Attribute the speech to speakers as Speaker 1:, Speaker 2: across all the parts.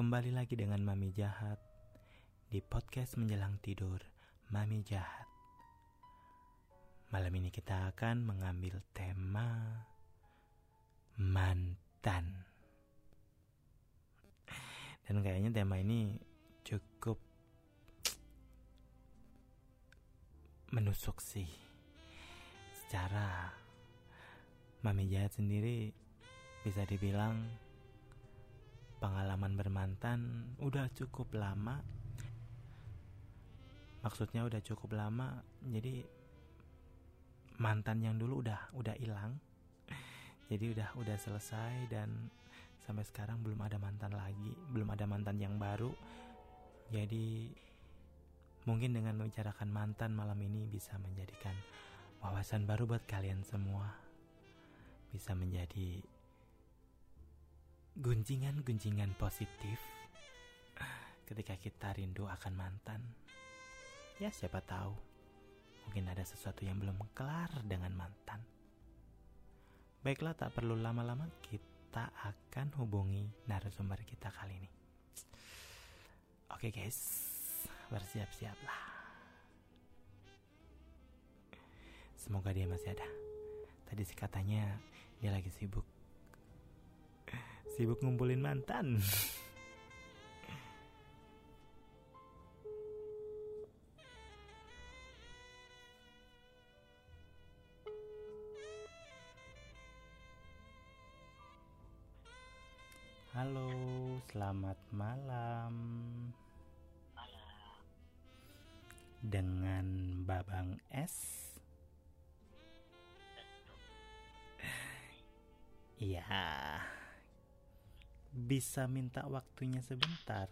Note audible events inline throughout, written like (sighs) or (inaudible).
Speaker 1: Kembali lagi dengan Mami Jahat di podcast menjelang tidur Mami Jahat. Malam ini kita akan mengambil tema mantan. Dan kayaknya tema ini cukup menusuk sih. Secara Mami Jahat sendiri bisa dibilang pengalaman bermantan udah cukup lama. Maksudnya udah cukup lama jadi mantan yang dulu udah udah hilang. (laughs) Jadi udah udah selesai dan sampai sekarang belum ada mantan lagi belum ada mantan yang baru. Jadi mungkin dengan membicarakan mantan malam ini bisa menjadikan wawasan baru buat kalian semua. Bisa menjadi gunjingan-gunjingan positif ketika kita rindu akan mantan. Ya siapa tahu, mungkin ada sesuatu yang belum kelar dengan mantan. Baiklah tak perlu lama-lama kita akan hubungi narasumber kita kali ini. Oke guys, bersiap-siaplah. Semoga dia masih ada. Tadi sih katanya dia lagi sibuk sibuk ngumpulin mantan. Halo, selamat malam. Dengan Babang S. Iya. Bisa minta waktunya sebentar.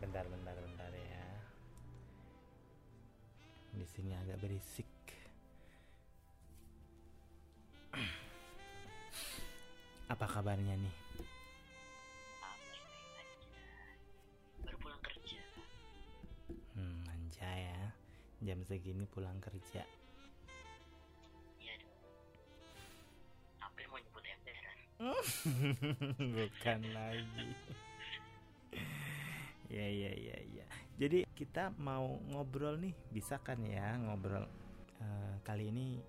Speaker 1: Bentar, bentar, bentar ya. Di sini agak berisik. Apa kabarnya nih?
Speaker 2: Baik-baik aja. Baru pulang kerja.
Speaker 1: Hmm, anjay ya. Jam segini pulang kerja. (laughs) Bukan lagi. ya ya ya ya. Jadi kita mau ngobrol nih, bisa kan ya ngobrol Eh, kali ini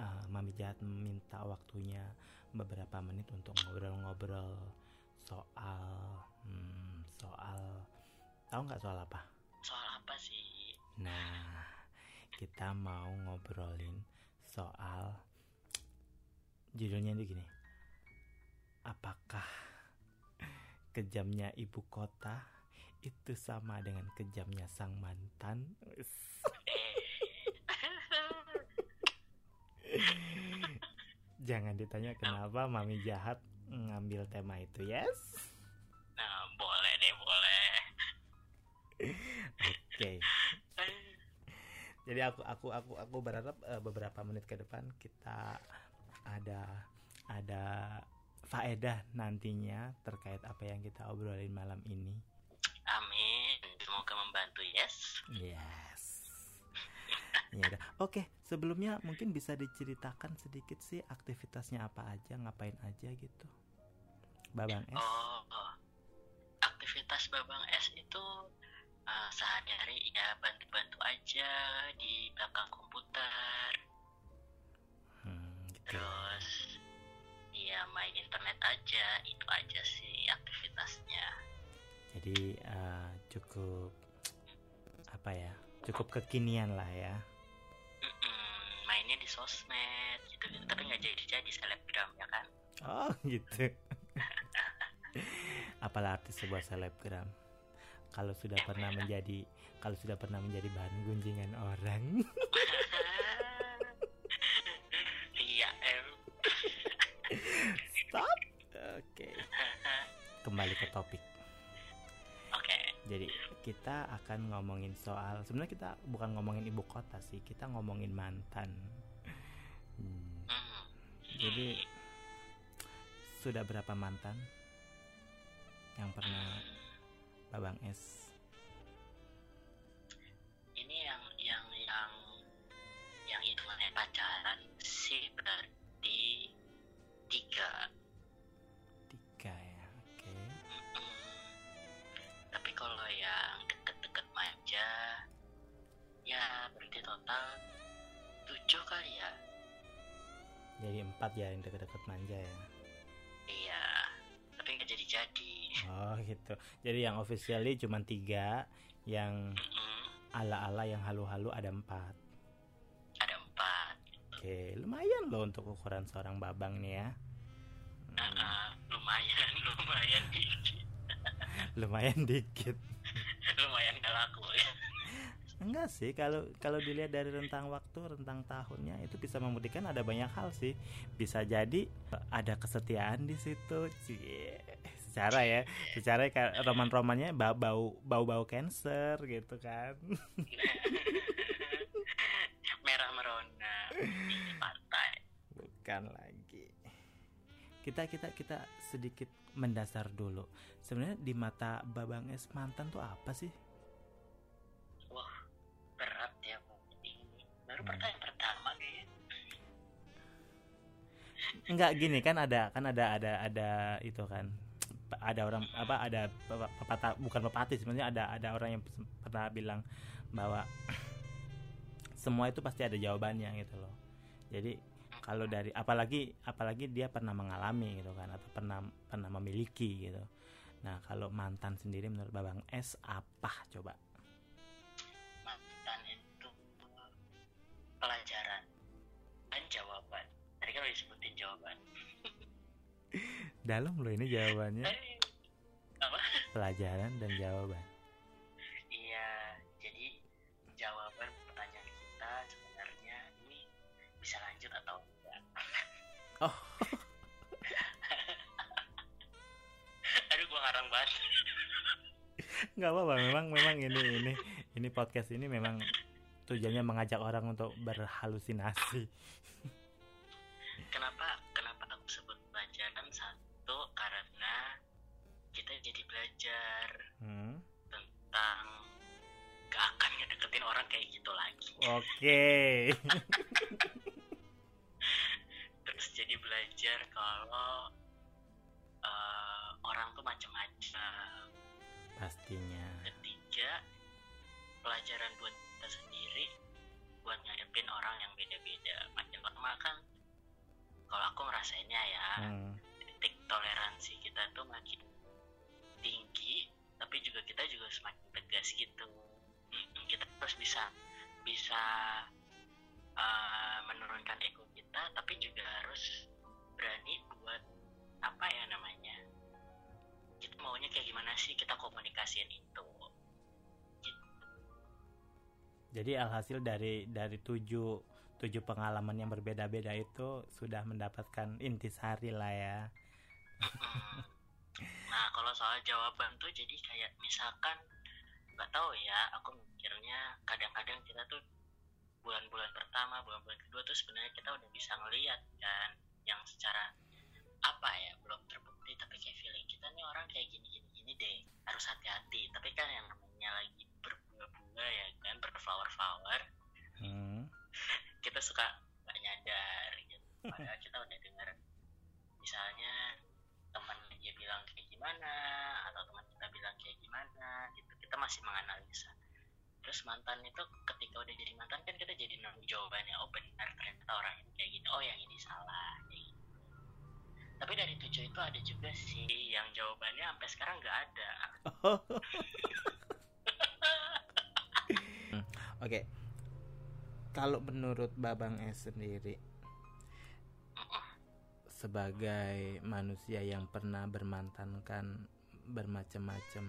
Speaker 1: eh, Mami Jahat minta waktunya beberapa menit untuk ngobrol-ngobrol soal hmm, soal tahu nggak soal apa?
Speaker 2: Soal apa sih?
Speaker 1: Nah, kita mau ngobrolin soal judulnya itu gini. Apakah kejamnya ibu kota itu sama dengan kejamnya sang mantan? Jangan ditanya kenapa mami jahat ngambil tema itu, yes?
Speaker 2: Nah, boleh deh, boleh.
Speaker 1: Oke. Jadi aku aku aku aku berharap eh, beberapa menit ke depan kita ada ada faedah nantinya terkait apa yang kita obrolin malam ini.
Speaker 2: Amin. Semoga membantu, yes.
Speaker 1: Yes. Ya udah. Oke, sebelumnya mungkin bisa diceritakan sedikit sih aktivitasnya apa aja, ngapain aja gitu. Babang S.
Speaker 2: Oh, oh. aktivitas Babang S itu uh, sehari-hari ya bantu-bantu aja di belakang komputer.
Speaker 1: Hmm, gitu.
Speaker 2: Terus ya main internet aja, itu aja sih aktivitasnya.
Speaker 1: Jadi eh, cukup apa ya? Cukup kekinian lah ya.
Speaker 2: Mm-mm, mainnya di sosmed gitu gitu tapi nggak jadi jadi selebgram ya kan
Speaker 1: Oh (laughs) gitu. Apalah arti sebuah selebgram? Kalau sudah pernah menjadi kalau sudah pernah menjadi bahan gunjingan orang. (laughs) Kembali ke topik.
Speaker 2: oke
Speaker 1: Jadi kita akan ngomongin soal sebenarnya kita bukan ngomongin ibu kota sih, kita ngomongin mantan. Hmm,
Speaker 2: Hmm,
Speaker 1: Jadi sudah berapa mantan yang pernah Babang S? Jadi yang officially cuma tiga, yang ala-ala yang halu-halu ada empat.
Speaker 2: ada empat
Speaker 1: Oke, lumayan loh untuk ukuran seorang babang nih ya. Hmm,
Speaker 2: ah, lumayan (laughs) lumayan dikit (laughs)
Speaker 1: lumayan dikit. (laughs)
Speaker 2: lumayan gak laku ya
Speaker 1: Enggak sih, kalau kalau dilihat dari rentang waktu, rentang tahunnya itu bisa membuktikan ada banyak hal sih. Bisa jadi ada kesetiaan di situ. Cie. Secara ya, secara roman-romannya bau bau bau bau cancer gitu kan. (laughs)
Speaker 2: merah merona pantai
Speaker 1: Bukan lagi. Kita kita kita sedikit mendasar dulu. Sebenarnya di mata Babang Es mantan tuh apa sih?
Speaker 2: wah berat ya Bu. ini baru
Speaker 1: Hmm.
Speaker 2: pertanyaan pertama kayaknya
Speaker 1: Enggak gini kan ada kan ada ada ada itu kan ada orang apa ada pe- pepatah bukan pepatih sebenarnya ada ada orang yang pernah bilang bahwa (clears throat) semua itu pasti ada jawabannya gitu loh. Jadi kalau dari apalagi apalagi dia pernah mengalami gitu kan atau pernah pernah memiliki gitu. Nah kalau mantan sendiri menurut babang S apa coba dalam loh ini jawabannya.
Speaker 2: Eh, apa?
Speaker 1: Pelajaran dan jawaban.
Speaker 2: Iya jadi jawaban pertanyaan kita sebenarnya ini bisa lanjut atau enggak?
Speaker 1: Oh. (laughs)
Speaker 2: aduh gua ngarang banget.
Speaker 1: Nggak apa-apa memang memang ini ini ini podcast ini memang tujuannya mengajak orang untuk berhalusinasi
Speaker 2: orang kayak gitu lagi.
Speaker 1: Oke. (laughs)
Speaker 2: Terus jadi belajar kalau eh, orang tuh macam-macam.
Speaker 1: Pastinya.
Speaker 2: Ketiga pelajaran buat kita sendiri buat ngadepin orang yang beda-beda. Makin lama kan? Kalau aku ngerasainnya ya
Speaker 1: Hmm,
Speaker 2: titik toleransi kita tuh makin tinggi tapi juga kita juga semakin tegas gitu kita harus bisa bisa uh, menurunkan ego kita tapi juga harus berani buat apa ya namanya? Kita maunya kayak gimana sih kita komunikasiin itu?
Speaker 1: Jadi alhasil dari dari tujuh tujuh pengalaman yang berbeda-beda itu sudah mendapatkan intisari lah ya.
Speaker 2: Nah kalau soal jawaban tuh jadi kayak misalkan nggak tahu ya aku mikirnya kadang-kadang kita tuh bulan-bulan pertama bulan-bulan kedua tuh sebenarnya kita udah bisa ngeliat kan yang secara apa ya belum terbukti tapi kayak feeling kita nih orang kayak gini gini gini deh. Harus hati-hati. Tapi kan yang namanya lagi berbunga-bunga ya kan berflower-flower
Speaker 1: Hmm,
Speaker 2: kita suka nggak nyadar gitu. Padahal kita udah dengar misalnya teman dia bilang kayak gimana atau teman kita bilang kayak gimana gitu. Kita masih menganalisa. Terus mantan itu ketika udah jadi mantan kan kita jadi nemu jawabannya oh benar ternyata orang ini kayak gini. Oh yang ini salah kayak gitu. tapi dari tujuh itu ada juga sih yang jawabannya sampai sekarang nggak ada. (laughs)
Speaker 1: Oke. Kalau menurut babang S sendiri sebagai manusia yang pernah bermantankan bermacam-macam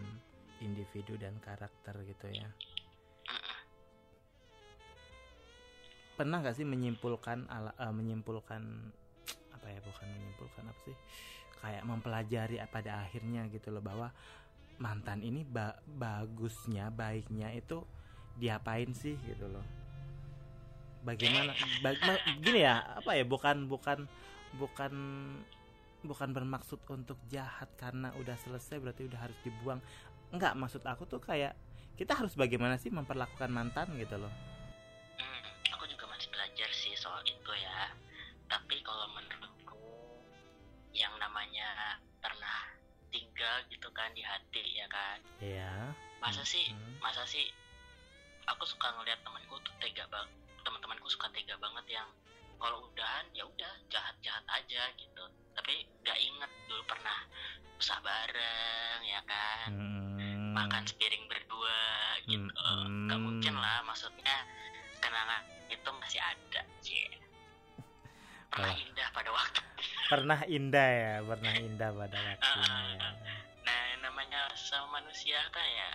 Speaker 1: individu dan karakter gitu ya. Pernah nggak sih menyimpulkan ala, eh, menyimpulkan apa ya bukan menyimpulkan apa sih kayak mempelajari pada akhirnya gitu loh bahwa mantan ini ba- bagusnya baiknya itu diapain sih gitu loh. Bagaimana ba- gini ya apa ya bukan bukan bukan bukan bermaksud untuk jahat karena udah selesai berarti udah harus dibuang enggak maksud aku tuh kayak kita harus bagaimana sih memperlakukan mantan gitu loh
Speaker 2: Hmm, aku juga masih belajar sih soal itu ya. Tapi kalau menurutku yang namanya pernah tinggal gitu kan di hati ya kan.
Speaker 1: ya
Speaker 2: Masa sih,
Speaker 1: Hmm.
Speaker 2: masa sih aku suka ngeliat temanku tuh tega banget aku suka tega banget yang kalau udahan ya udah jahat jahat aja gitu tapi nggak inget dulu pernah usah bareng ya kan
Speaker 1: Hmm.
Speaker 2: makan sepiring berdua gitu
Speaker 1: Hmm.
Speaker 2: nggak mungkin lah maksudnya kenangan itu masih ada sih pernah
Speaker 1: Wah.
Speaker 2: indah pada waktu
Speaker 1: Pernah indah ya, pernah indah pada (laughs) waktunya ya.
Speaker 2: nah namanya sama manusia kan ya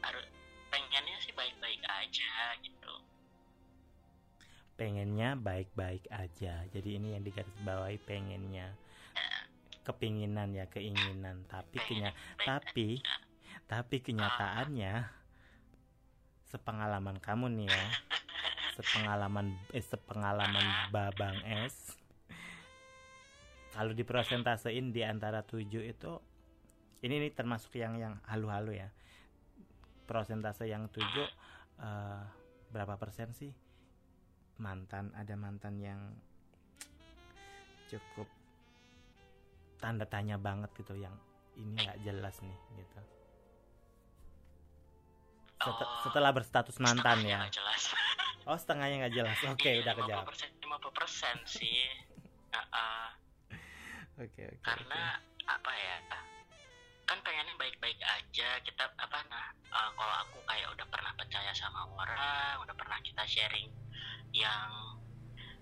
Speaker 2: harus pengennya sih baik-baik aja gitu
Speaker 1: Pengennya baik-baik aja. Jadi ini yang digarisbawahi pengennya. Kepinginan ya, keinginan. Tapi kenya tapi tapi kenyataannya sepengalaman kamu nih ya. Sepengalaman eh sepengalaman Babang S. Kalau dipresentasein di antara tujuh itu ini nih termasuk yang yang halu-halu ya. Prosentase yang tujuh eh, berapa persen sih mantan ada mantan yang cukup tanda tanya banget gitu yang ini nggak jelas nih gitu. Set-
Speaker 2: Oh,
Speaker 1: setelah berstatus mantan ya.
Speaker 2: jelas. (laughs)
Speaker 1: Oh setengahnya nggak jelas. Oke
Speaker 2: Iya,
Speaker 1: udah kejawab.
Speaker 2: 50% 50% sih. (laughs)
Speaker 1: Oke oke
Speaker 2: karena apa ya kan pengennya baik-baik aja. Kita apa nah eh, kalau aku kayak udah pernah percaya sama orang udah pernah kita sharing yang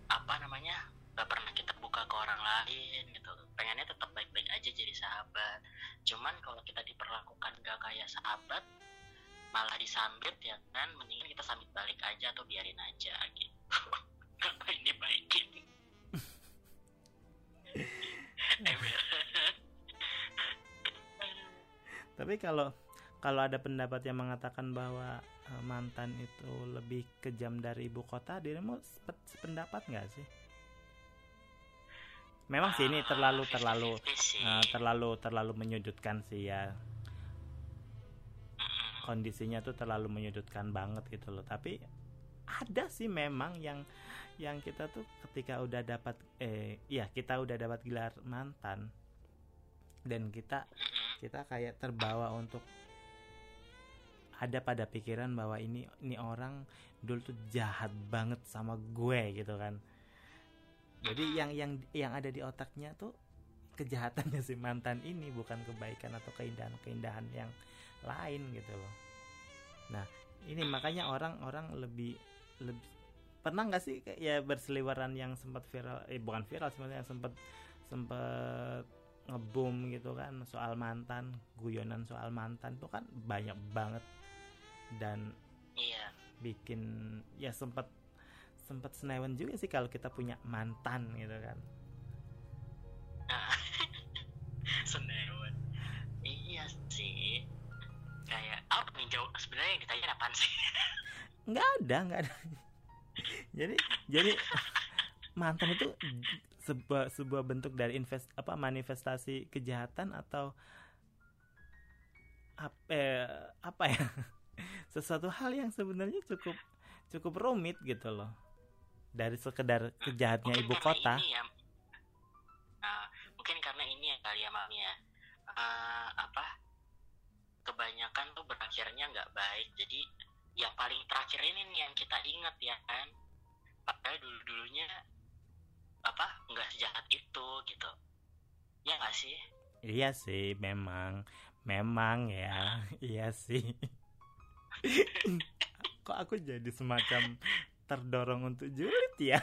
Speaker 2: apa namanya gak pernah kita buka ke orang lain gitu. Pengennya tetap baik-baik aja jadi sahabat. Cuman kalau kita diperlakukan gak kayak sahabat malah disambit ya kan mendingan kita sambit balik aja atau biarin aja gitu. (laughs) Ngapain dibaikin? (laughs) Ember.
Speaker 1: Tapi kalau kalau ada pendapat yang mengatakan bahwa eh, mantan itu lebih kejam dari ibu kota, dirimu sepe- sependapat nggak sih? Memang sih ini terlalu
Speaker 2: Ah,
Speaker 1: terlalu
Speaker 2: 50-50 sih.
Speaker 1: eh, terlalu terlalu menyudutkan sih ya. Kondisinya tuh terlalu menyudutkan banget gitu loh. Tapi ada sih memang yang yang kita tuh ketika udah dapat eh ya kita udah dapat gelar mantan dan kita kita kayak terbawa untuk ada pada pikiran bahwa ini ini orang dulu tuh jahat banget sama gue gitu kan. Jadi yang yang yang ada di otaknya tuh kejahatannya si mantan ini bukan kebaikan atau keindahan keindahan yang lain gitu loh. Nah ini makanya orang-orang lebih lebih pernah nggak sih ya berseliweran yang sempat viral eh bukan viral sebenarnya sempat sempat ngeboom gitu kan soal mantan guyonan soal mantan tuh kan banyak banget dan
Speaker 2: Iya.
Speaker 1: bikin ya sempat sempat senewan juga sih kalau kita punya mantan gitu kan (laughs)
Speaker 2: Nah, Senewan. Iya sih. Kayak apa nih jauh sebenarnya yang ditanya apaan sih?
Speaker 1: nggak ada nggak ada jadi jadi mantan itu sebuah sebuah bentuk dari invest apa manifestasi kejahatan atau apa eh, apa ya (laughs) sesuatu hal yang sebenarnya cukup cukup rumit gitu loh dari sekedar kejahatnya
Speaker 2: Mungkin
Speaker 1: ibu kota
Speaker 2: Ini ya, Nah, mungkin karena ini ya kali ya Mami ya. Eh, apa? Kebanyakan tuh berakhirnya nggak baik. Jadi yang paling terakhir ini nih yang kita ingat ya kan. Padahal dulu dulunya apa nggak sejahat itu gitu. Ya nggak sih?
Speaker 1: iya sih memang memang ya iya sih (laughs) kok aku jadi semacam terdorong untuk julid ya? (laughs)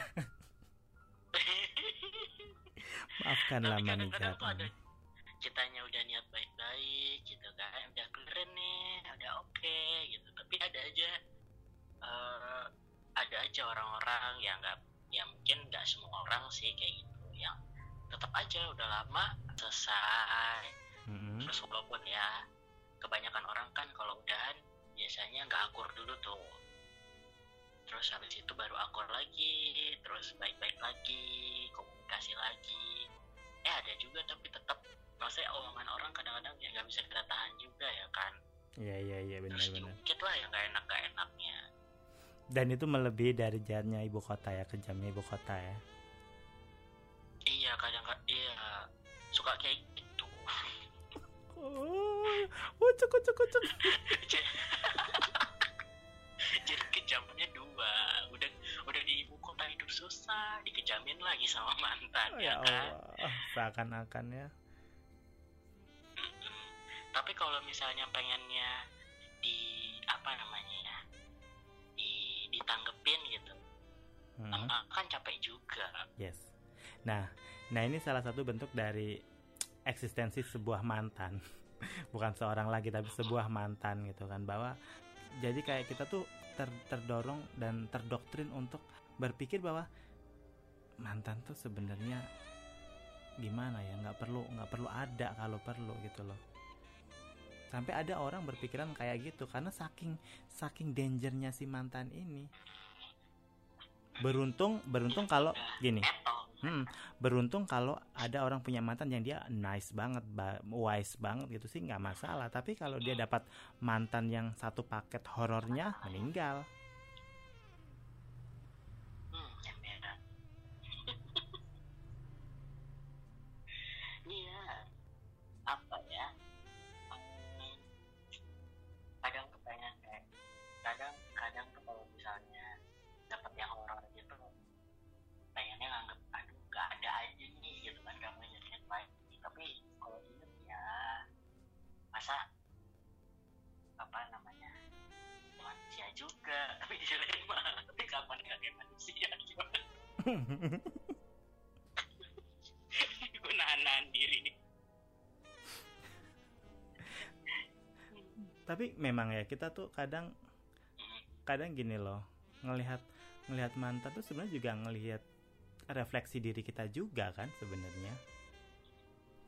Speaker 1: Maafkanlah
Speaker 2: ada kitanya udah niat baik-baik gitu kan udah keren nih udah oke gitu. Tapi ada aja eh, ada aja orang-orang yang nggak ya mungkin nggak semua orang sih kayak gitu yang tetap aja udah lama selesai.
Speaker 1: Mm-mm.
Speaker 2: terus walaupun ya kebanyakan orang kan kalau udahan biasanya nggak akur dulu tuh. Terus habis itu baru akur lagi terus baik-baik lagi komunikasi lagi. Eh ada juga tapi tetap maksudnya omongan orang kadang-kadang ya nggak bisa kita tahan juga ya kan.
Speaker 1: Iya iya iya
Speaker 2: terus
Speaker 1: benar-benar
Speaker 2: diungkit lah yang nggak enak nggak enaknya.
Speaker 1: Dan itu melebihi dari jahatnya ibu kota ya kejamnya ibu kota ya.
Speaker 2: Iya kadang kadang iya suka kayak gitu.
Speaker 1: Oh ucuk ucuk ucuk
Speaker 2: jadi (laughs) dijamin lagi sama (laughs) mantan
Speaker 1: Oh,
Speaker 2: ya,
Speaker 1: ya
Speaker 2: kan
Speaker 1: Allah, seakan-akan ya.
Speaker 2: Mm-mm. tapi kalau misalnya pengennya di apa namanya ya di ditanggepin gitu
Speaker 1: Hmm,
Speaker 2: lama kan capek juga
Speaker 1: Yes. Nah, nah ini salah satu bentuk dari eksistensi sebuah mantan. (laughs) Bukan seorang lagi tapi sebuah mantan gitu kan bahwa jadi kayak kita tuh ter- terdorong dan terdoktrin untuk berpikir bahwa mantan tuh sebenarnya gimana ya nggak perlu nggak perlu ada kalau perlu gitu loh sampai ada orang berpikiran kayak gitu karena saking saking dangernya si mantan ini beruntung beruntung kalau gini Hmm, beruntung kalau ada orang punya mantan yang dia nice banget, ba- wise banget gitu sih nggak masalah. Tapi kalau dia dapat mantan yang satu paket horornya, meninggal.
Speaker 2: Juga. (laughs) Tapi jelek mah tapi kapan gak kayak manusia? Gue nahan diri. Nih
Speaker 1: Tapi memang ya kita tuh kadang kadang gini loh, ngelihat ngelihat mantan tuh sebenarnya juga ngelihat refleksi diri kita juga kan sebenarnya.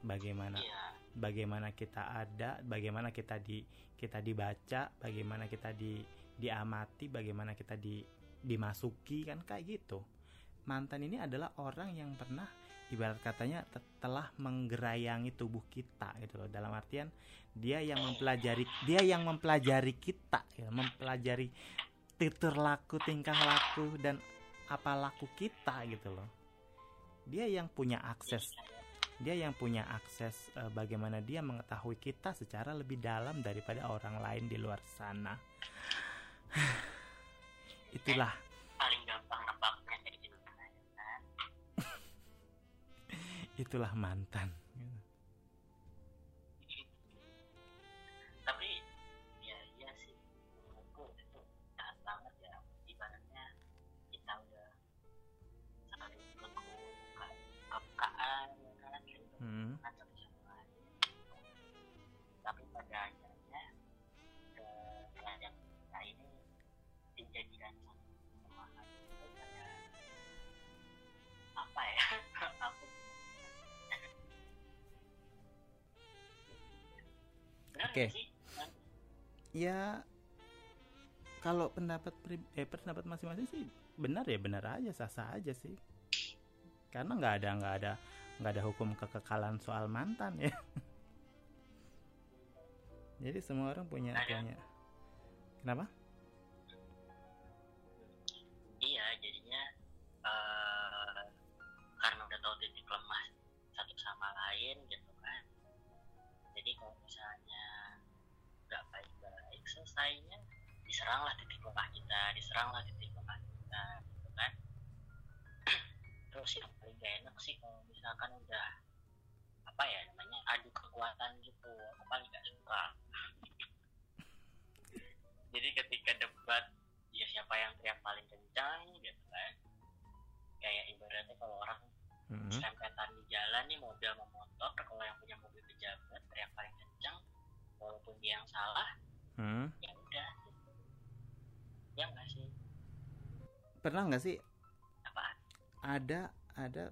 Speaker 1: Bagaimana
Speaker 2: iya.
Speaker 1: bagaimana kita ada, bagaimana kita di kita dibaca, bagaimana kita di diamati, bagaimana kita di dimasuki kan kayak gitu. Mantan ini adalah orang yang pernah ibarat katanya te- telah menggerayangi tubuh kita gitu loh. Dalam artian dia yang mempelajari dia yang mempelajari kita ya, mempelajari titur laku, tingkah laku dan apa laku kita gitu loh. Dia yang punya akses dia yang punya akses eh, bagaimana dia mengetahui kita secara lebih dalam daripada orang lain di luar sana. (sighs) Itulah
Speaker 2: paling gampang nebaknya gitu kan (laughs)
Speaker 1: itulah mantan.
Speaker 2: Itu apa ya (laughs) aku
Speaker 1: Oke.
Speaker 2: sih?
Speaker 1: Ya kalau pendapat pri- eh, pendapat masing-masing sih benar ya benar aja sah-sah aja sih. Karena nggak ada nggak ada nggak ada hukum kekekalan soal mantan ya. (laughs) Jadi semua orang punya
Speaker 2: Ada.
Speaker 1: punya. Kenapa?
Speaker 2: Diseranglah titik lemah kita diseranglah titik lemah kita gitu kan (clears throat) terus yang paling gak enak sih kalau misalkan udah apa ya namanya adu kekuatan gitu aku paling gak suka (laughs) jadi ketika debat ya siapa yang teriak paling kencang gitu kan kayak ibaratnya kalau orang serempetan di jalan nih mobil sama motor kalau yang punya mobil pejabat teriak paling kencang walaupun dia yang salah
Speaker 1: Hmm.
Speaker 2: ya udah. Ya nggak sih.
Speaker 1: Pernah nggak sih
Speaker 2: apaan?
Speaker 1: ada ada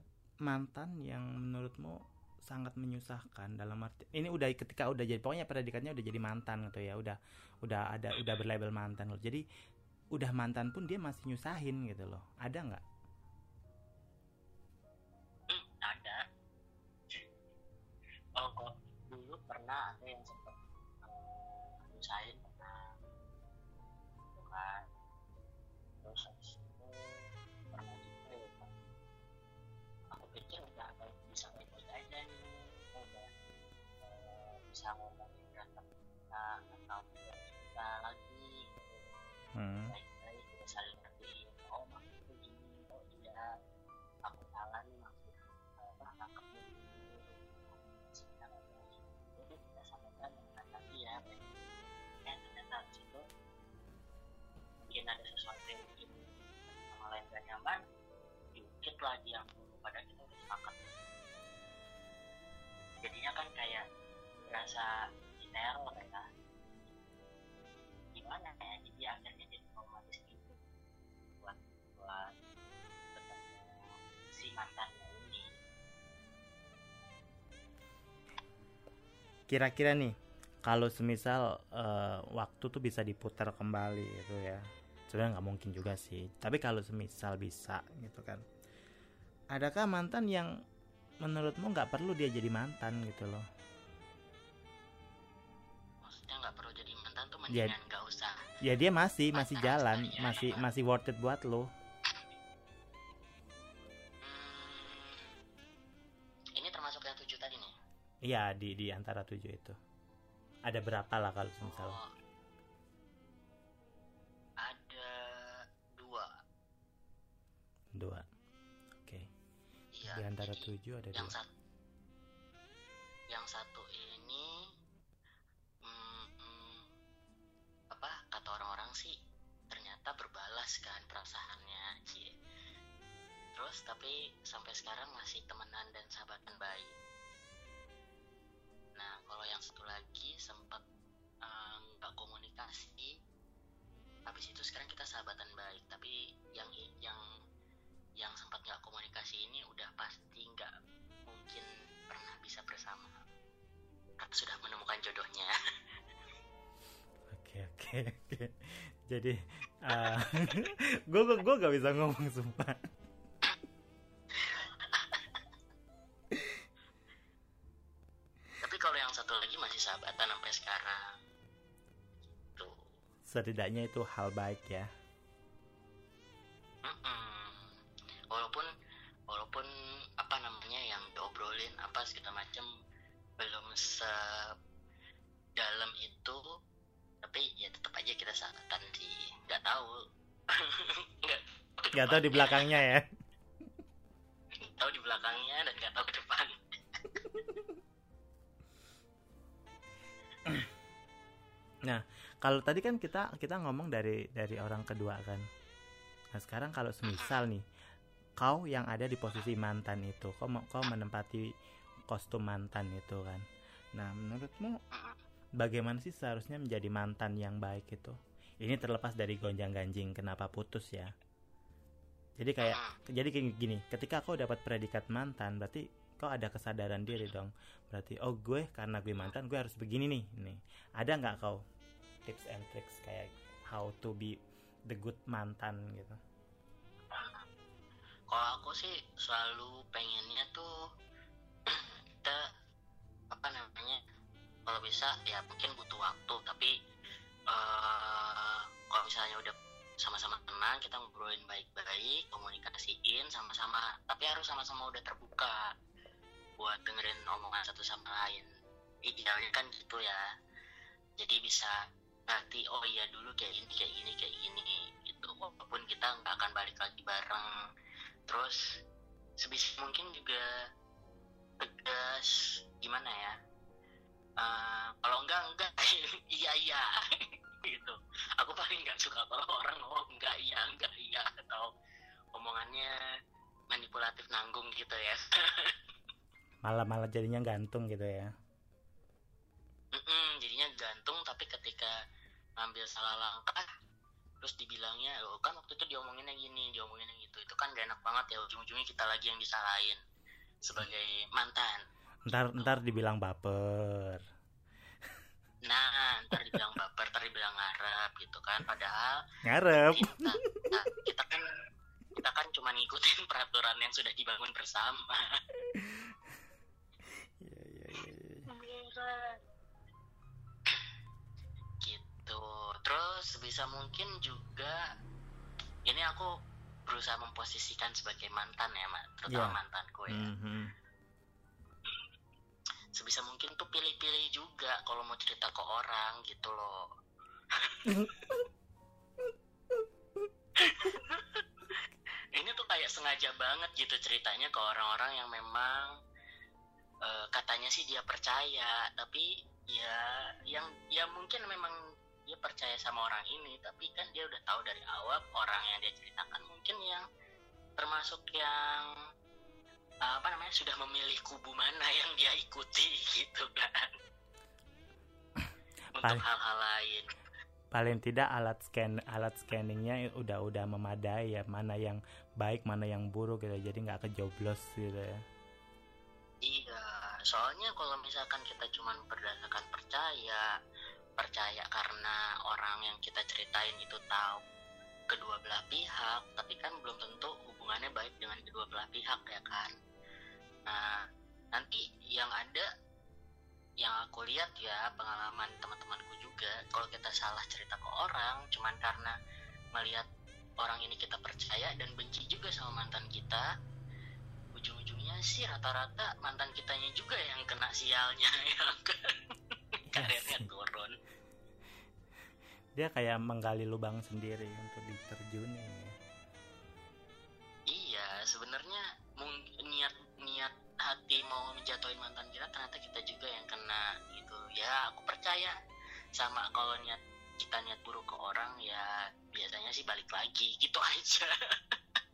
Speaker 1: mantan yang menurutmu sangat menyusahkan dalam arti ini udah ketika udah jadi pokoknya predikatnya udah jadi mantan gitu ya udah udah ada udah berlabel mantan loh. Jadi udah mantan pun dia masih nyusahin gitu loh. Ada nggak?
Speaker 2: Hmm, ada. Oh kok dulu pernah ada yang sempet eh, nyusahin mungkin ada sesuatu yang bikin sama lain gak nyaman diungkit lagi yang dulu pada kita udah sepakat. Jadinya kan kayak berasa diteror ya. Gimana ya jadi akhirnya jadi traumatis gitu. Buat buat ketemu si mantannya ini.
Speaker 1: Kira-kira nih kalau semisal uh, waktu tuh bisa diputar kembali gitu ya sebenarnya nggak mungkin juga sih. Tapi kalau semisal bisa gitu kan. Adakah mantan yang menurutmu nggak perlu dia jadi mantan gitu loh?
Speaker 2: Maksudnya nggak perlu jadi mantan tuh
Speaker 1: Ya-
Speaker 2: mendingan nggak usah.
Speaker 1: Ya dia masih masih jalan masih
Speaker 2: ya.
Speaker 1: masih worth it buat lo.
Speaker 2: Hmm, ini termasuk yang tujuh tadi nih?
Speaker 1: Iya di di antara tujuh itu. Ada berapa lah kalau semisal
Speaker 2: Oh. Dua.
Speaker 1: Oke.
Speaker 2: Iya
Speaker 1: di antara
Speaker 2: jadi
Speaker 1: tujuh ada
Speaker 2: yang
Speaker 1: dua.
Speaker 2: satu yang satu ini hmm, hmm, apa kata orang-orang sih ternyata berbalas kan perasaannya cie terus tapi sampai sekarang masih temenan dan sahabatan baik. Nah kalau yang satu lagi sempat eh, nggak komunikasi habis itu sekarang kita sahabatan baik. Tapi yang yang yang sempat nggak komunikasi ini udah pasti nggak mungkin pernah bisa bersama karena sudah menemukan jodohnya (laughs)
Speaker 1: Oke oke oke. Jadi gue gue gue gak bisa ngomong sumpah.
Speaker 2: tapi kalau yang satu lagi masih sahabatan sampai sekarang tuh
Speaker 1: Setidaknya itu hal baik ya.
Speaker 2: Segala macam belum se dalam itu tapi ya tetap aja kita sahabatan sih. Nggak tahu. (laughs) Nggak
Speaker 1: Gak tau di belakangnya ya.
Speaker 2: tahu di belakangnya dan nggak tahu ke depan. (clears throat)
Speaker 1: Kalau tadi kan kita kita ngomong dari dari orang kedua kan. Nah sekarang kalau semisal nih kau yang ada di posisi mantan itu, kau kau menempati kostum mantan itu kan. Nah menurutmu bagaimana sih seharusnya menjadi mantan yang baik itu? Ini terlepas dari gonjang ganjing kenapa putus ya. Jadi kayak jadi kayak gini, ketika kau dapat predikat mantan, berarti kau ada kesadaran diri dong. Berarti oh gue karena gue mantan, gue harus begini nih. Nih, ada nggak kau tips and tricks kayak how to be the good mantan gitu?
Speaker 2: kalau aku sih selalu pengennya tuh (clears throat) kita apa namanya kalau bisa ya mungkin butuh waktu. Tapi eh kalau misalnya udah sama-sama tenang kita ngobrolin baik-baik komunikasiin sama-sama. Tapi harus sama-sama udah terbuka buat dengerin omongan satu sama lain. Idealnya kan gitu ya. Jadi bisa ngerti oh iya dulu kayak gini kayak gini kayak gini gitu. Walaupun kita nggak akan balik lagi bareng. Terus sebisa mungkin juga tegas gimana ya? Eh, kalau enggak enggak. (laughs) Iya iya. (laughs) Gitu. Aku paling nggak suka kalau orang ngomong enggak iya enggak iya atau omongannya manipulatif nanggung gitu ya. (laughs)
Speaker 1: Malah malah jadinya gantung gitu ya.
Speaker 2: Mm-mm, jadinya gantung tapi ketika ngambil salah langkah terus dibilangnya oh kan waktu itu diomonginnya gini diomonginnya gitu. Itu kan gak enak banget ya ujung-ujungnya kita lagi yang disalahin sebagai mantan
Speaker 1: Ntar ntar dibilang baper.
Speaker 2: nah ntar dibilang baper ntar dibilang ngarep gitu kan padahal
Speaker 1: Ngarep.
Speaker 2: kita, kita, kita kan kita kan cuma ngikutin (laughs) peraturan yang sudah dibangun bersama
Speaker 1: Iya iya iya. iya.
Speaker 2: gitu terus sebisa mungkin juga ini aku berusaha memposisikan sebagai mantan ya mak terutama
Speaker 1: Iya.
Speaker 2: mantanku ya
Speaker 1: Mhm.
Speaker 2: sebisa mungkin tuh pilih-pilih juga kalau mau cerita ke orang gitu loh (laughs) ini tuh kayak sengaja banget gitu ceritanya ke orang-orang yang memang eh, katanya sih dia percaya tapi ya yang ya mungkin memang dia percaya sama orang ini tapi kan dia udah tahu dari awal orang yang dia ceritakan mungkin yang termasuk yang apa namanya sudah memilih kubu mana yang dia ikuti (laughs) gitu kan. Untuk hal-hal lain.
Speaker 1: paling tidak alat scan alat scanningnya udah udah memadai ya mana yang baik mana yang buruk gitu jadi nggak kejoblos gitu ya.
Speaker 2: Iya soalnya kalau misalkan kita cuma berdasarkan percaya percaya karena orang yang kita ceritain itu tahu kedua belah pihak tapi kan belum tentu hubungannya baik dengan kedua belah pihak ya kan? Nah nanti yang ada yang aku lihat ya pengalaman teman-temanku juga kalau kita salah cerita ke orang cuman karena melihat orang ini kita percaya dan benci juga sama mantan kita ujung-ujungnya sih rata-rata mantan kitanya juga yang kena sialnya (laughs) ya kan karirnya turun
Speaker 1: dia kayak menggali lubang sendiri untuk diterjuni
Speaker 2: iya sebenarnya niat niat hati mau menjatuhin mantan kita ternyata kita juga yang kena gitu. Ya aku percaya sama kalau niat kita niat buruk ke orang ya biasanya sih balik lagi gitu (laughs) aja.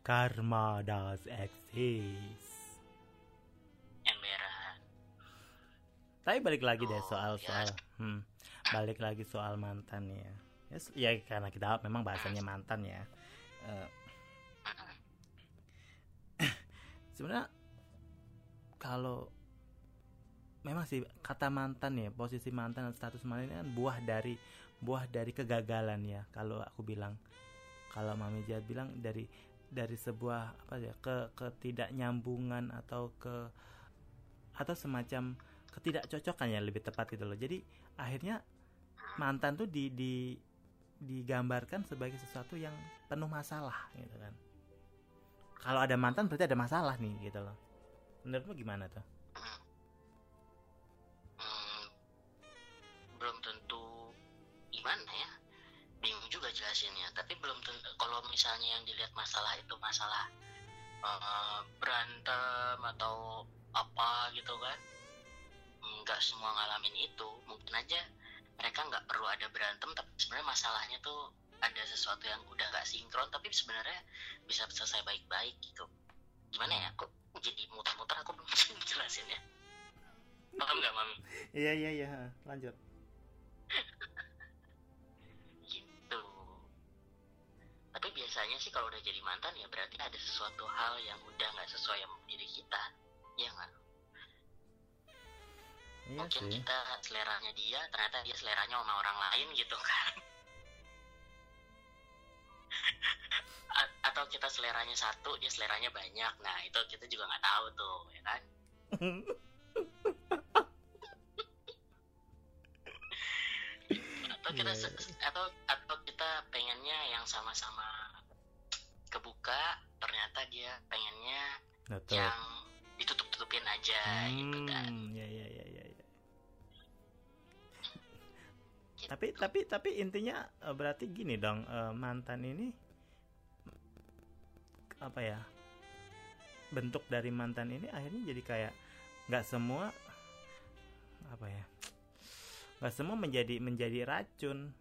Speaker 1: Karma does exist tapi balik lagi deh soal soal ya. hmm, balik lagi soal mantan ya. Yes, ya karena kita memang bahasanya mantan ya. Uh, (laughs) sebenarnya kalau memang sih kata mantan ya posisi mantan dan status mantan ini kan buah dari buah dari kegagalan ya. Kalau aku bilang kalau mami Jad bilang dari dari sebuah apa ya ke ketidaknyambungan atau ke atau semacam ketidakcocokan ya lebih tepat gitu loh. Jadi akhirnya mantan tuh di, di digambarkan sebagai sesuatu yang penuh masalah gitu kan. Kalau ada mantan berarti ada masalah nih gitu loh. Menurutmu gimana tuh?
Speaker 2: Hmm, belum tentu gimana ya? Bingung juga jelasinnya tapi belum tentu kalau misalnya yang dilihat masalah itu masalah uh, berantem atau apa gitu kan nggak semua ngalamin itu mungkin aja mereka nggak perlu ada berantem tapi sebenarnya masalahnya tuh ada sesuatu yang udah nggak sinkron tapi sebenarnya bisa selesai baik-baik gitu. Gimana ya kok jadi muter-muter? Aku belum (laughs) jelasin ya. Paham nggak mami?
Speaker 1: Iya iya iya lanjut. (laughs)
Speaker 2: Gitu. Tapi biasanya sih kalau udah jadi mantan ya berarti ada sesuatu hal yang udah nggak sesuai sama diri kita ya nggak iya mungkin sih. kita seleranya dia ternyata dia seleranya sama orang lain gitu kan (laughs) atau kita seleranya satu dia seleranya banyak nah itu kita juga nggak tahu tuh ya kan atau kita yeah. Iya. atau atau kita pengennya yang sama-sama kebuka ternyata dia pengennya Betul. yang ditutup tutupin aja hmm, gitu kan
Speaker 1: ya ya ya ya, Gitu. tapi tapi tapi intinya eh, berarti gini dong eh, mantan ini apa ya bentuk dari mantan ini akhirnya jadi kayak nggak semua apa ya nggak semua menjadi menjadi racun.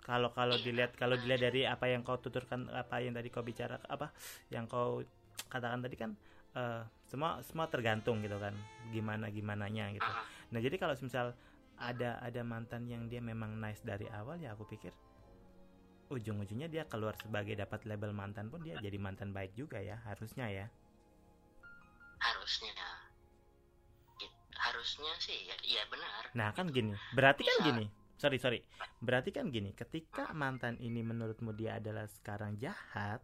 Speaker 1: Kalau kalau dilihat kalau dilihat dari apa yang kau tuturkan apa yang tadi kau bicara apa yang kau katakan tadi kan uh, semua semua tergantung gitu kan gimana gimana nya gitu nah jadi kalau misal ada ada mantan yang dia memang nice dari awal ya aku pikir ujung-ujungnya dia keluar sebagai dapat label mantan pun dia jadi mantan baik juga ya harusnya ya.
Speaker 2: Harusnya. Harusnya sih ya iya benar.
Speaker 1: Nah kan gini berarti kan Bisa. kan gini sorry sorry. Berarti kan gini ketika mantan ini menurutmu dia adalah sekarang jahat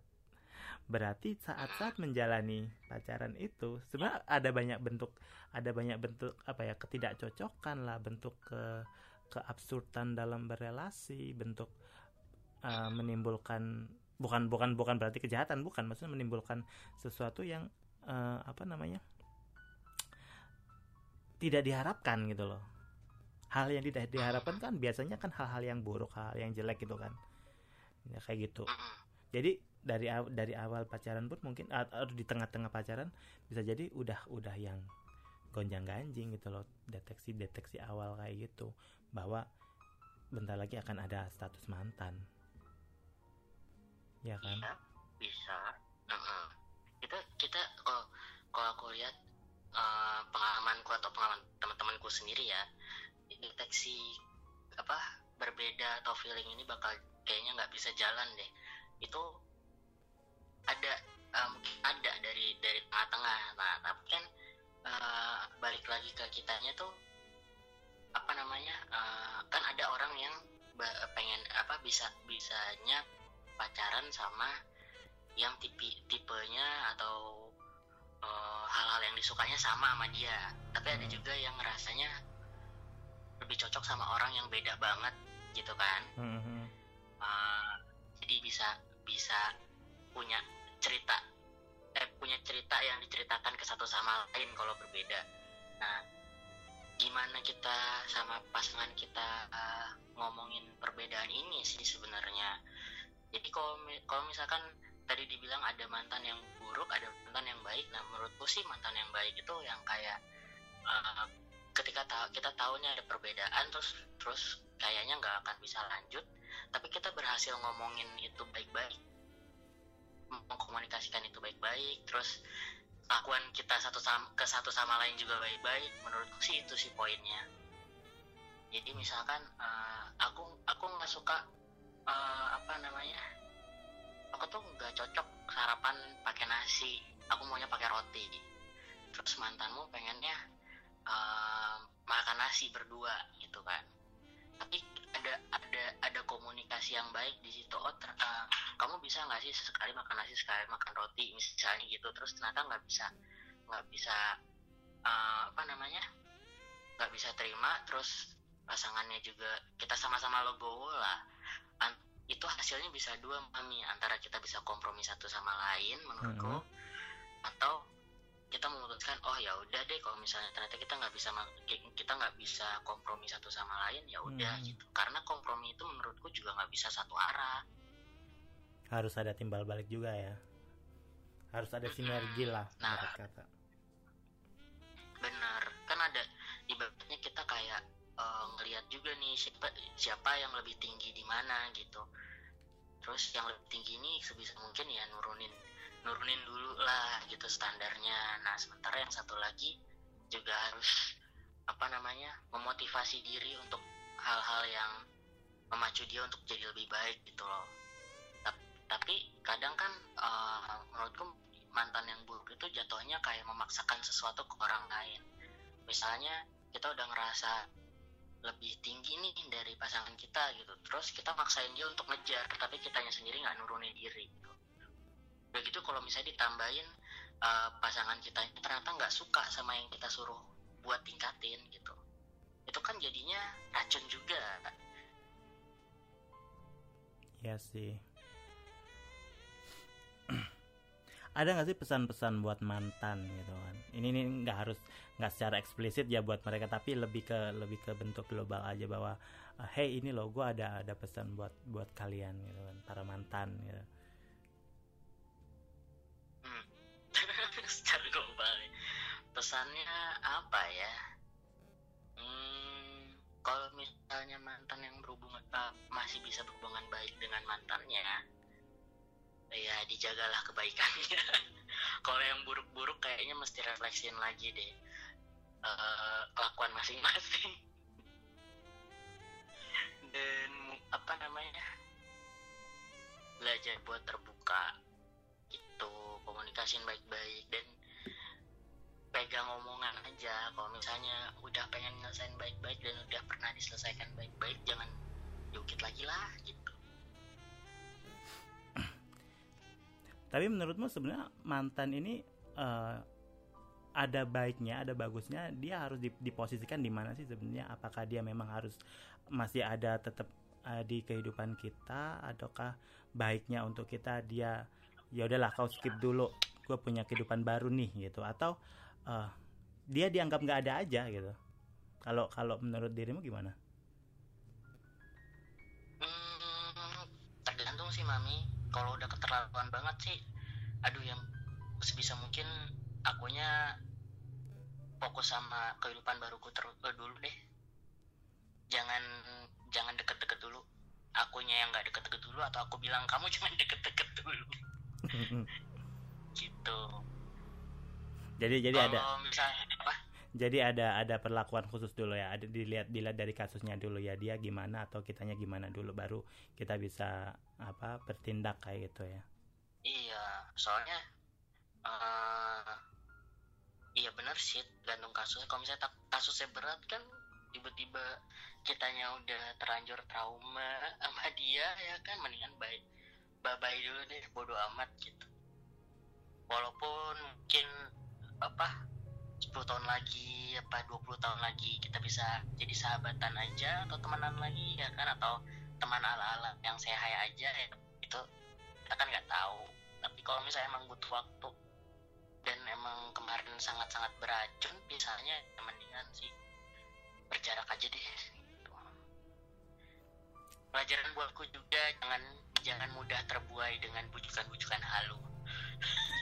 Speaker 1: berarti saat-saat menjalani pacaran itu sebenarnya ada banyak bentuk ada banyak bentuk apa ya ketidakcocokan lah bentuk ke keabsurdan dalam berelasi bentuk uh, menimbulkan bukan bukan bukan berarti kejahatan bukan maksudnya menimbulkan sesuatu yang uh, apa namanya tidak diharapkan gitu loh. Hal yang tidak diharapkan kan biasanya kan hal-hal yang buruk hal, -hal yang jelek gitu kan. Ya kayak gitu jadi dari dari awal pacaran pun mungkin atau di tengah-tengah pacaran bisa jadi udah udah yang gonjang ganjing gitu loh deteksi deteksi awal kayak gitu bahwa bentar lagi akan ada status mantan ya kan
Speaker 2: Iya, bisa. Heeh. Kita kita kalau kalau aku lihat eh, pengalamanku atau pengalaman teman-temanku sendiri ya, deteksi apa berbeda atau feeling ini bakal kayaknya nggak bisa jalan deh. Itu ada mungkin ada dari dari tengah-tengah. Nah, tapi kan eh, balik lagi ke kitanya tuh apa namanya eh, kan ada orang yang pengen apa bisa bisanya pacaran sama yang tipe tipenya atau eh, hal-hal yang disukanya sama sama dia tapi ada juga yang rasanya lebih cocok sama orang yang beda banget gitu kan
Speaker 1: Mhm.
Speaker 2: Jadi bisa bisa punya cerita eh punya cerita yang diceritakan ke satu sama lain kalau berbeda. Nah gimana kita sama pasangan kita eh, ngomongin perbedaan ini sih sebenarnya? Jadi kalau kalau misalkan tadi dibilang ada mantan yang buruk ada mantan yang baik nah menurutku sih mantan yang baik itu yang kayak eh, ketika tahu kita tahunya ada perbedaan terus terus kayaknya nggak akan bisa lanjut tapi kita berhasil ngomongin itu baik-baik. Mengkomunikasikan itu baik-baik terus lakuan kita satu sama ke satu sama lain juga baik-baik. Menurutku sih itu sih poinnya. Jadi misalkan eh, aku aku nggak suka eh, apa namanya aku tuh nggak cocok sarapan pakai nasi. Aku maunya pakai roti. Terus mantanmu pengennya eh, makan nasi berdua gitu kan. Tapi ada ada ada komunikasi yang baik di situ. Oh ter- eh, kamu bisa nggak sih sesekali makan nasi sekali makan roti misalnya gitu. Terus ternyata nggak bisa nggak bisa eh, apa namanya nggak bisa terima. Terus pasangannya juga kita sama-sama logowo lah. An- itu hasilnya bisa dua mami. Antara kita bisa kompromi satu sama lain menurutku. Atau kita memutuskan oh ya udah deh kalau misalnya ternyata kita nggak bisa kita nggak bisa kompromi satu sama lain ya udah
Speaker 1: Hmm.
Speaker 2: gitu. Karena kompromi itu menurutku juga nggak bisa satu arah.
Speaker 1: Harus ada timbal balik juga ya. Harus ada sinergi lah
Speaker 2: Nah.
Speaker 1: kata.
Speaker 2: bener kan ada ibaratnya kita kayak eh, ngelihat juga nih siapa siapa yang lebih tinggi di mana gitu. Terus yang lebih tinggi ini sebisa mungkin ya nurunin nurunin dulu lah gitu standarnya. Nah sementara yang satu lagi juga harus apa namanya memotivasi diri untuk hal-hal yang memacu dia untuk jadi lebih baik gitu loh. Tap- tapi kadang kan eh, menurutku mantan yang buruk itu jatuhnya kayak memaksakan sesuatu ke orang lain. Misalnya kita udah ngerasa lebih tinggi nih dari pasangan kita gitu terus kita maksain dia untuk ngejar tapi kitanya sendiri nggak nurunin diri begitu kalau misalnya ditambahin eh, pasangan kita ternyata nggak suka sama yang kita suruh buat tingkatin gitu. Itu kan jadinya racun juga.
Speaker 1: Ya sih. Ada nggak sih pesan-pesan buat mantan gitu kan? Ini ini nggak harus nggak secara eksplisit ya buat mereka tapi lebih ke lebih ke bentuk global aja bahwa hey ini loh gue ada ada pesan buat buat kalian gitu kan para mantan gitu
Speaker 2: pesannya apa ya? Hmm, kalau misalnya mantan yang berhubungan masih bisa berhubungan baik dengan mantannya ya dijagalah kebaikannya. (laughs) Kalau yang buruk-buruk kayaknya mesti refleksiin lagi deh eh, kelakuan masing-masing. (laughs) Dan apa namanya belajar buat terbuka gitu komunikasiin baik-baik dan pegang omongan aja. Kalau misalnya udah pengen nyelesain baik-baik dan udah pernah diselesaikan baik-baik jangan diukit lagi lah gitu.
Speaker 1: Tapi menurutmu sebenarnya mantan ini eh, ada baiknya ada bagusnya dia harus di- diposisikan di mana sih sebenarnya? Apakah dia memang harus masih ada tetap eh, di kehidupan kita ataukah baiknya untuk kita dia ya udahlah kau skip dulu gue punya kehidupan baru nih gitu. Atau eh, dia dianggap nggak ada aja gitu. Kalau kalau menurut dirimu gimana?
Speaker 2: Hmm, tergantung sih mami. Kalau udah keterlaluan banget sih, aduh yang sebisa mungkin akunya fokus sama kehidupan baruku ter eh, dulu deh. Jangan jangan deket-deket dulu. Akunya yang nggak deket-deket dulu atau aku bilang kamu cuma deket-deket dulu. (laughs) Gitu
Speaker 1: jadi jadi ada
Speaker 2: kalau misalnya apa?
Speaker 1: Jadi ada ada perlakuan khusus dulu ya. Ada dilihat dilihat dari kasusnya dulu ya. Dia gimana atau kitanya gimana dulu baru kita bisa apa bertindak kayak gitu ya.
Speaker 2: Iya soalnya uh, iya benar sih gantung kasusnya. Kalau misalnya kasusnya berat kan tiba-tiba kitanya udah terlanjur trauma (laughs) sama dia ya kan? Mendingan baik bye bye dulu deh bodo amat gitu. Walaupun mungkin apa 10 tahun lagi apa 20 tahun lagi kita bisa jadi sahabatan aja atau temenan lagi ya kan? Atau teman ala-ala yang sehat aja ya. Itu kita kan nggak tahu. Tapi kalau misalnya emang butuh waktu dan emang kemarin sangat-sangat beracun misalnya ya mendingan sih berjarak aja deh gitu. pelajaran buatku juga jangan jangan mudah terbuai dengan bujukan-bujukan halu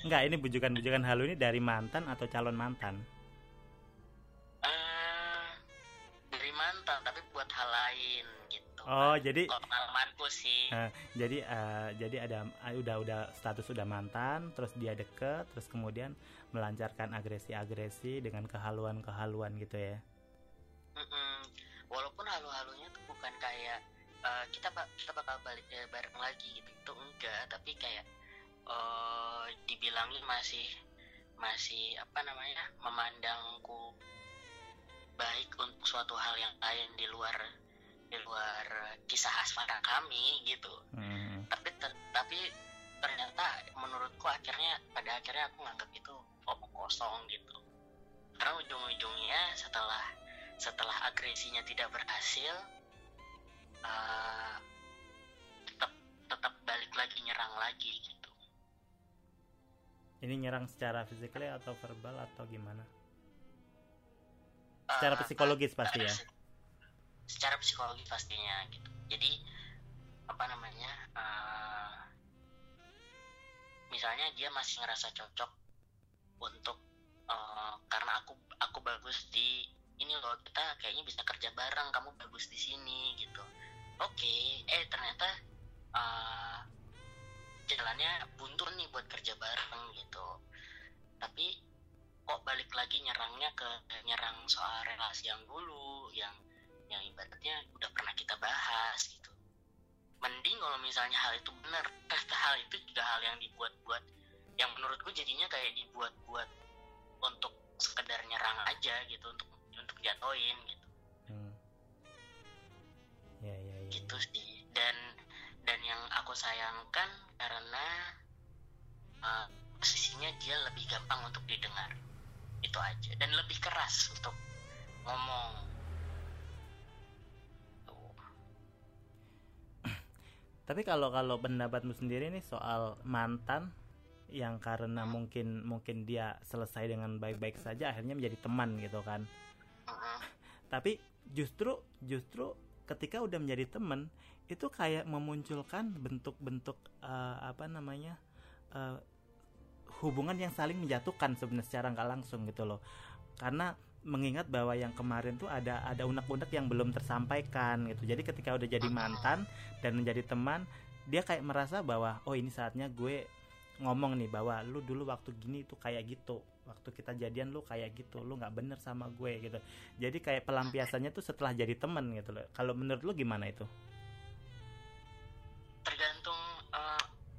Speaker 1: enggak ini bujukan-bujukan halu ini dari mantan atau calon mantan?
Speaker 2: Eh dari mantan tapi buat hal lain gitu.
Speaker 1: Oh jadi
Speaker 2: kalau pengalamanku sih.
Speaker 1: Eh, jadi eh, jadi ada eh, udah udah status udah mantan terus dia deket terus kemudian melancarkan agresi-agresi dengan kehaluan-kehaluan gitu ya?
Speaker 2: Mm-mm. walaupun halu-halunya tuh bukan kayak eh, kita kita bakal balik bareng lagi gitu. Itu enggak tapi kayak eh dibilangin masih masih apa namanya memandangku baik untuk suatu hal yang lain di luar di luar kisah asmara kami gitu.
Speaker 1: Hmm.
Speaker 2: tapi ter- tapi ternyata menurutku akhirnya pada akhirnya aku nganggap itu omong kosong gitu. Karena ujung-ujungnya setelah setelah agresinya tidak berhasil eh, tetap tetap balik lagi nyerang lagi gitu
Speaker 1: ini nyerang secara fisikly atau verbal atau gimana? Secara
Speaker 2: Eh,
Speaker 1: psikologis pasti ya?
Speaker 2: secara psikologis pastinya gitu. Jadi apa namanya eh, misalnya dia masih ngerasa cocok untuk eh, karena aku aku bagus di ini loh kita kayaknya bisa kerja bareng kamu bagus di sini gitu. Oke eh ternyata eh, jalannya buntu nih buat kerja bareng gitu. Tapi kok balik lagi nyerangnya ke nyerang soal relasi yang dulu yang yang ibaratnya udah pernah kita bahas gitu. Mending kalau misalnya hal itu benar ternyata hal itu juga hal yang dibuat-buat yang menurutku jadinya kayak dibuat-buat untuk sekedar nyerang aja gitu untuk untuk jatoin gitu.
Speaker 1: Hmm. ya ya ya.
Speaker 2: Gitu sih. Dan dan yang aku sayangkan karena uh, posisinya dia lebih gampang untuk didengar itu aja dan lebih keras untuk ngomong Tuh. (clears throat)
Speaker 1: Tapi kalau kalau pendapatmu sendiri nih soal mantan yang karena mungkin mungkin dia selesai dengan baik-baik saja akhirnya menjadi teman gitu kan.
Speaker 2: Mm-mm.
Speaker 1: Tapi justru justru ketika udah menjadi teman itu kayak memunculkan bentuk-bentuk eh, apa namanya eh, hubungan yang saling menjatuhkan sebenarnya secara nggak langsung gitu loh. Karena mengingat bahwa yang kemarin tuh ada ada unek-unek yang belum tersampaikan gitu. Jadi ketika udah jadi mantan dan menjadi teman, dia kayak merasa bahwa oh ini saatnya gue ngomong nih bahwa lu dulu waktu gini tuh kayak gitu. Waktu kita jadian lu kayak gitu, lu nggak bener sama gue gitu. Jadi kayak pelampiasannya tuh setelah jadi teman gitu loh. Kalau menurut lu gimana itu?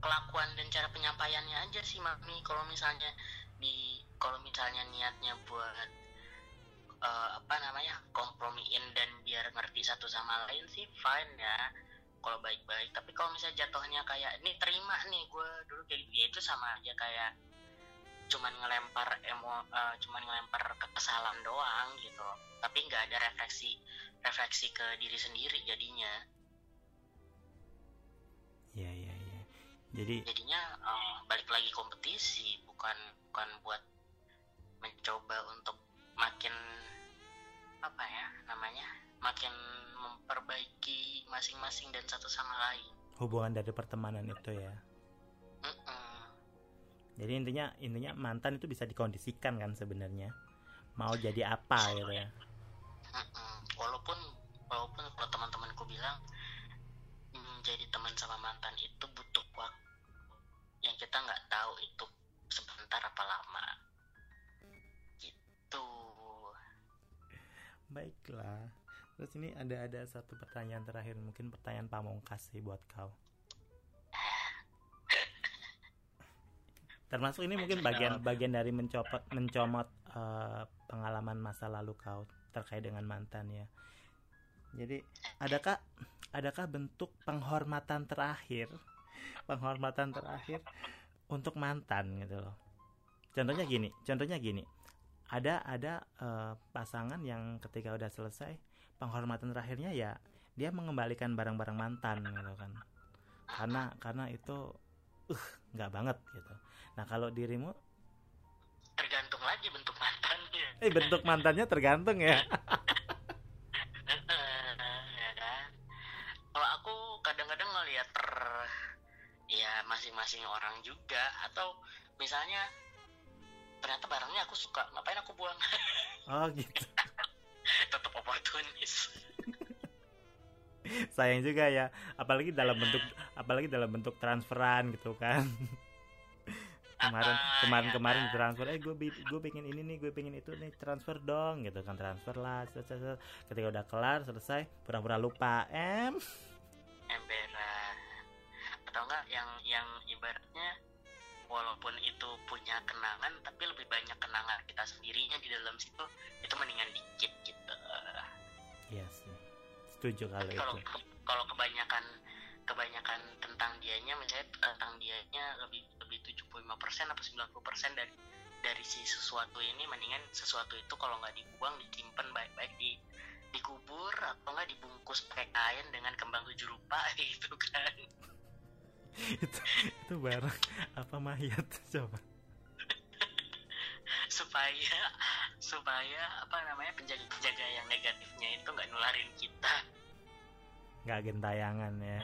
Speaker 2: Kelakuan dan cara penyampaiannya aja sih mami. Kalau misalnya di kalau misalnya niatnya buat eh, apa namanya kompromiin dan biar ngerti satu sama lain sih fine ya. Kalau baik-baik. Tapi kalau misalnya jatuhnya kayak ini terima nih gue dulu kayak gitu ya itu sama aja kayak cuman ngelempar emo eh, cuman ngelempar kekesalan doang gitu. Tapi nggak ada refleksi refleksi ke diri sendiri jadinya
Speaker 1: Jadi
Speaker 2: jadinya eh, balik lagi kompetisi bukan bukan buat mencoba untuk makin apa ya namanya makin memperbaiki masing-masing dan satu sama lain
Speaker 1: hubungan dari pertemanan itu ya.
Speaker 2: Mm-mm.
Speaker 1: Jadi intinya intinya mantan itu bisa dikondisikan kan sebenarnya. Mau jadi apa gitu ya.
Speaker 2: Mm-mm. walaupun walaupun kalau teman-temanku bilang menjadi teman sama mantan itu butuh waktu yang kita nggak tahu itu sebentar apa lama. Gitu.
Speaker 1: Baiklah. Terus ini ada ada satu pertanyaan terakhir mungkin pertanyaan pamungkas sih buat kau. (laughs) Termasuk ini mungkin bagian bagian dari mencopot mencomot uh, pengalaman masa lalu kau terkait dengan mantan ya. Jadi adakah adakah bentuk penghormatan terakhir penghormatan terakhir untuk mantan gitu loh. Contohnya gini contohnya gini. Ada ada uh, pasangan yang ketika udah selesai penghormatan terakhirnya ya dia mengembalikan barang-barang mantan gitu kan. Karena karena itu uh nggak banget gitu. Nah kalau dirimu?
Speaker 2: Tergantung lagi bentuk mantannya.
Speaker 1: Eh bentuk mantannya tergantung ya
Speaker 2: ya (laughs) juga. Atau misalnya ternyata barangnya aku suka ngapain aku buang? (laughs)
Speaker 1: Oh gitu. (laughs)
Speaker 2: Tetap oportunis. (laughs)
Speaker 1: Sayang juga ya apalagi dalam bentuk apalagi dalam bentuk transferan gitu kan. Kemarin
Speaker 2: Ah,
Speaker 1: kemarin
Speaker 2: ya
Speaker 1: kemarin transfer eh gue gue pengen ini nih gue pengen itu nih transfer dong gitu kan transfer lah ketika udah kelar selesai pura-pura lupa em.
Speaker 2: Emberan atau enggak yang yang ibaratnya walaupun itu punya kenangan tapi lebih banyak kenangan kita sendirinya di dalam situ itu mendingan dikit gitu.
Speaker 1: Iya sih. Setuju kalau
Speaker 2: tapi kalau
Speaker 1: itu.
Speaker 2: kalau kebanyakan kebanyakan tentang dianya misalnya tentang dianya lebih lebih 75% apa 90% dari dari si sesuatu ini mendingan sesuatu itu kalau nggak dibuang disimpan baik-baik di dikubur atau nggak dibungkus pakai kain dengan kembang tujuh rupa (laughs) gitu kan (laughs)
Speaker 1: itu itu barang apa mayat? (laughs) Coba.
Speaker 2: Supaya supaya apa namanya penjaga-penjaga yang negatifnya itu nggak nularin kita.
Speaker 1: Nggak gentayangan ya.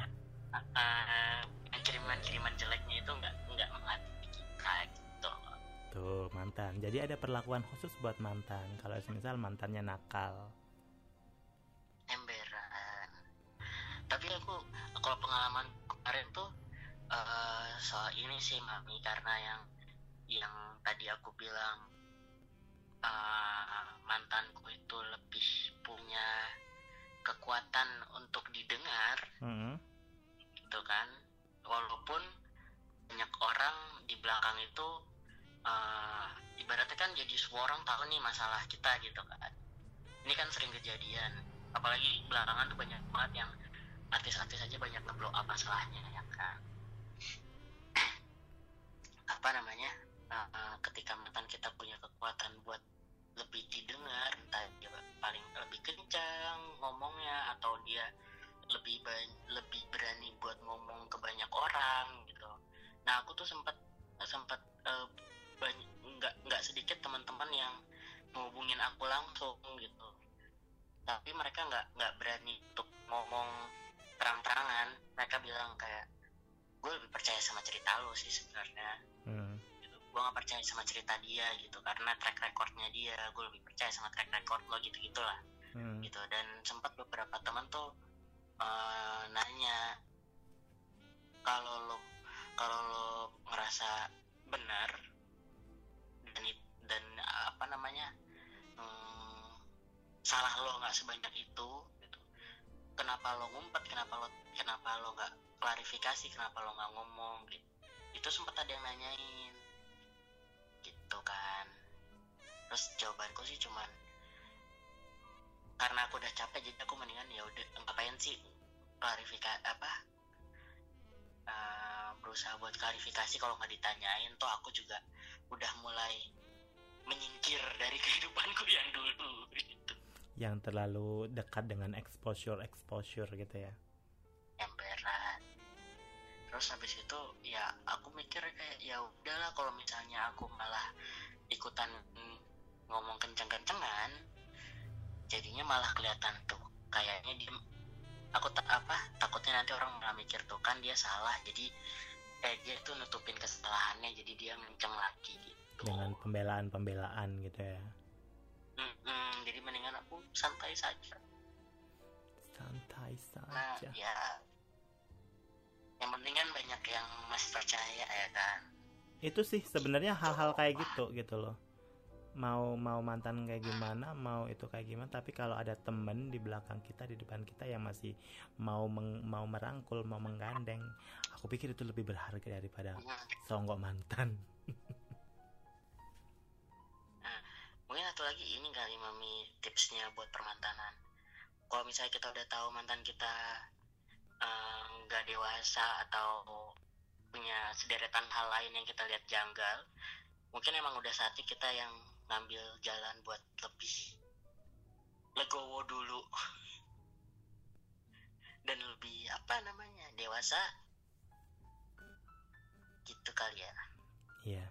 Speaker 2: Uh, kiriman-kiriman jeleknya itu nggak nggak menghati kita gitu.
Speaker 1: Tuh mantan. Jadi ada perlakuan khusus buat mantan. Kalau misal mantannya nakal.
Speaker 2: Emberan. Tapi aku kalau pengalaman eh, soal ini sih mami karena yang yang tadi aku bilang eh, mantanku itu lebih punya kekuatan untuk didengar
Speaker 1: Mm-mm.
Speaker 2: gitu kan. Walaupun banyak orang di belakang itu eh, ibaratnya kan jadi semua orang tahu nih masalah kita gitu kan. Ini kan sering kejadian apalagi belakangan tuh banyak banget yang artis-artis aja banyak ngeblow up masalahnya ya kan apa namanya eh, eh, ketika mantan kita punya kekuatan buat lebih didengar entah dia paling lebih kencang ngomongnya atau dia lebih lebih berani buat ngomong ke banyak orang gitu. Nah aku tuh sempat sempat eh, banyak nggak nggak sedikit teman-teman yang menghubungin aku langsung gitu. Tapi mereka nggak nggak berani untuk ngomong terang-terangan. Mereka bilang kayak gue lebih percaya sama cerita lo sih sebenarnya. Gue nggak percaya sama cerita dia gitu karena track recordnya dia gue lebih percaya sama track record lo gitu gitulah.
Speaker 1: Hmm.
Speaker 2: gitu dan sempat beberapa teman tuh eh, nanya kalau lo kalau lo ngerasa benar dan dan apa namanya hmm, salah lo nggak sebanyak itu gitu. Kenapa lo ngumpet kenapa lo kenapa lo nggak klarifikasi kenapa lo nggak ngomong? Gitu. Itu sempat ada yang nanyain gitu kan. Terus jawabanku sih cuman karena aku udah capek jadi aku mendingan ya udah ngapain sih klarifikasi apa eh, berusaha buat klarifikasi kalau nggak ditanyain. Tuh aku juga udah mulai menyingkir dari (laughs) kehidupanku yang dulu gitu.
Speaker 1: Yang terlalu dekat dengan exposure exposure gitu ya
Speaker 2: terus habis itu ya aku mikir kayak ya udahlah kalau misalnya aku malah ikutan mm, ngomong kenceng-kencengan jadinya malah kelihatan tuh kayaknya dia aku tak apa takutnya nanti orang malah mikir tuh kan dia salah jadi eh dia tuh nutupin kesalahannya jadi dia ngenceng lagi gitu.
Speaker 1: Dengan pembelaan pembelaan gitu ya.
Speaker 2: Mm-mm, jadi mendingan aku santai saja.
Speaker 1: Santai
Speaker 2: nah
Speaker 1: saja.
Speaker 2: ya yang penting kan banyak yang masih percaya ya kan?
Speaker 1: Itu sih sebenarnya hal-hal kayak gitu gitu loh. Mau mau mantan kayak gimana mau itu kayak gimana tapi kalau ada temen di belakang kita di depan kita yang masih mau meng- mau merangkul mau menggandeng aku pikir itu lebih berharga daripada
Speaker 2: Hmm.
Speaker 1: songgok mantan.
Speaker 2: Mungkin satu lagi ini kali mami tipsnya buat permantanan. Kalau misalnya kita udah tahu mantan kita eh, nggak dewasa atau punya sederetan hal lain yang kita lihat janggal mungkin emang udah saatnya kita yang ngambil jalan buat lebih legowo dulu. (laughs) Dan lebih apa namanya dewasa gitu kali ya.
Speaker 1: Iya.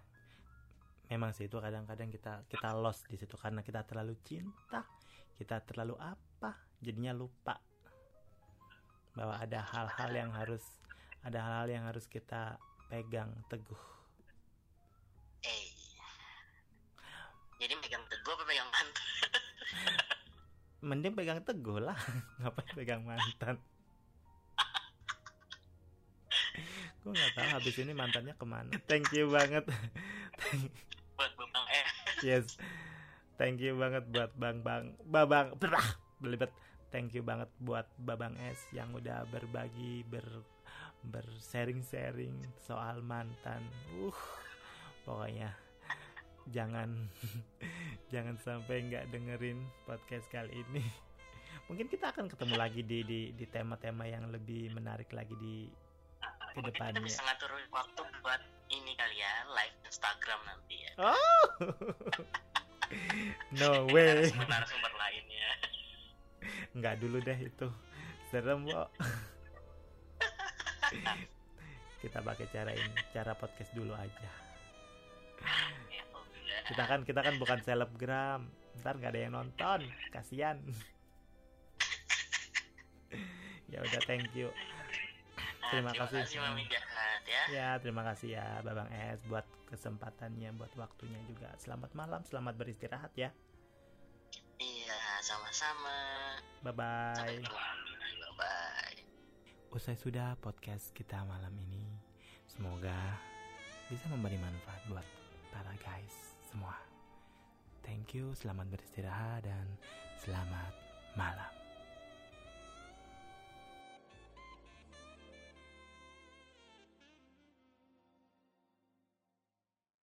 Speaker 1: Memang sih itu kadang-kadang kita kita lost di situ karena kita terlalu cinta, kita terlalu apa, jadinya lupa bahwa ada hal-hal yang harus ada hal-hal yang harus kita pegang teguh.
Speaker 2: eh. Jadi megang teguh apa megang mantan? (laughs)
Speaker 1: Mending pegang teguh lah, (laughs) ngapain pegang mantan? (laughs) Gue nggak tahu habis ini mantannya ke mana. Thank you banget.
Speaker 2: buat bang eh.
Speaker 1: Yes. Thank you banget buat bang bang. Babang berah belibet thank you banget buat babang S yang udah berbagi ber bersharing sharing soal mantan. Uh pokoknya jangan (laughs) jangan sampai nggak dengerin podcast kali ini. Mungkin kita akan ketemu lagi di di di tema-tema yang lebih menarik lagi di
Speaker 2: mungkin kita
Speaker 1: Ke depannya.
Speaker 2: bisa ngatur waktu buat ini kali ya live Instagram nanti ya.
Speaker 1: Oh. (laughs) No way.
Speaker 2: narasumber lainnya (laughs)
Speaker 1: nggak dulu deh itu. Serem kok. Kita pakai cara ini cara podcast dulu aja. Kita kan kita kan bukan selebgram. Ntar nggak ada yang nonton. Kasihan ya udah thank you. Terima kasih.
Speaker 2: Mami Jahat ya.
Speaker 1: Ya terima kasih ya babang S buat kesempatannya buat waktunya juga. Selamat malam selamat beristirahat ya
Speaker 2: sama-sama
Speaker 1: bye bye
Speaker 2: sampai ketemu bye bye
Speaker 1: Usai sudah podcast kita malam ini, semoga bisa memberi manfaat buat para guys semua. Thank you, selamat beristirahat dan selamat malam.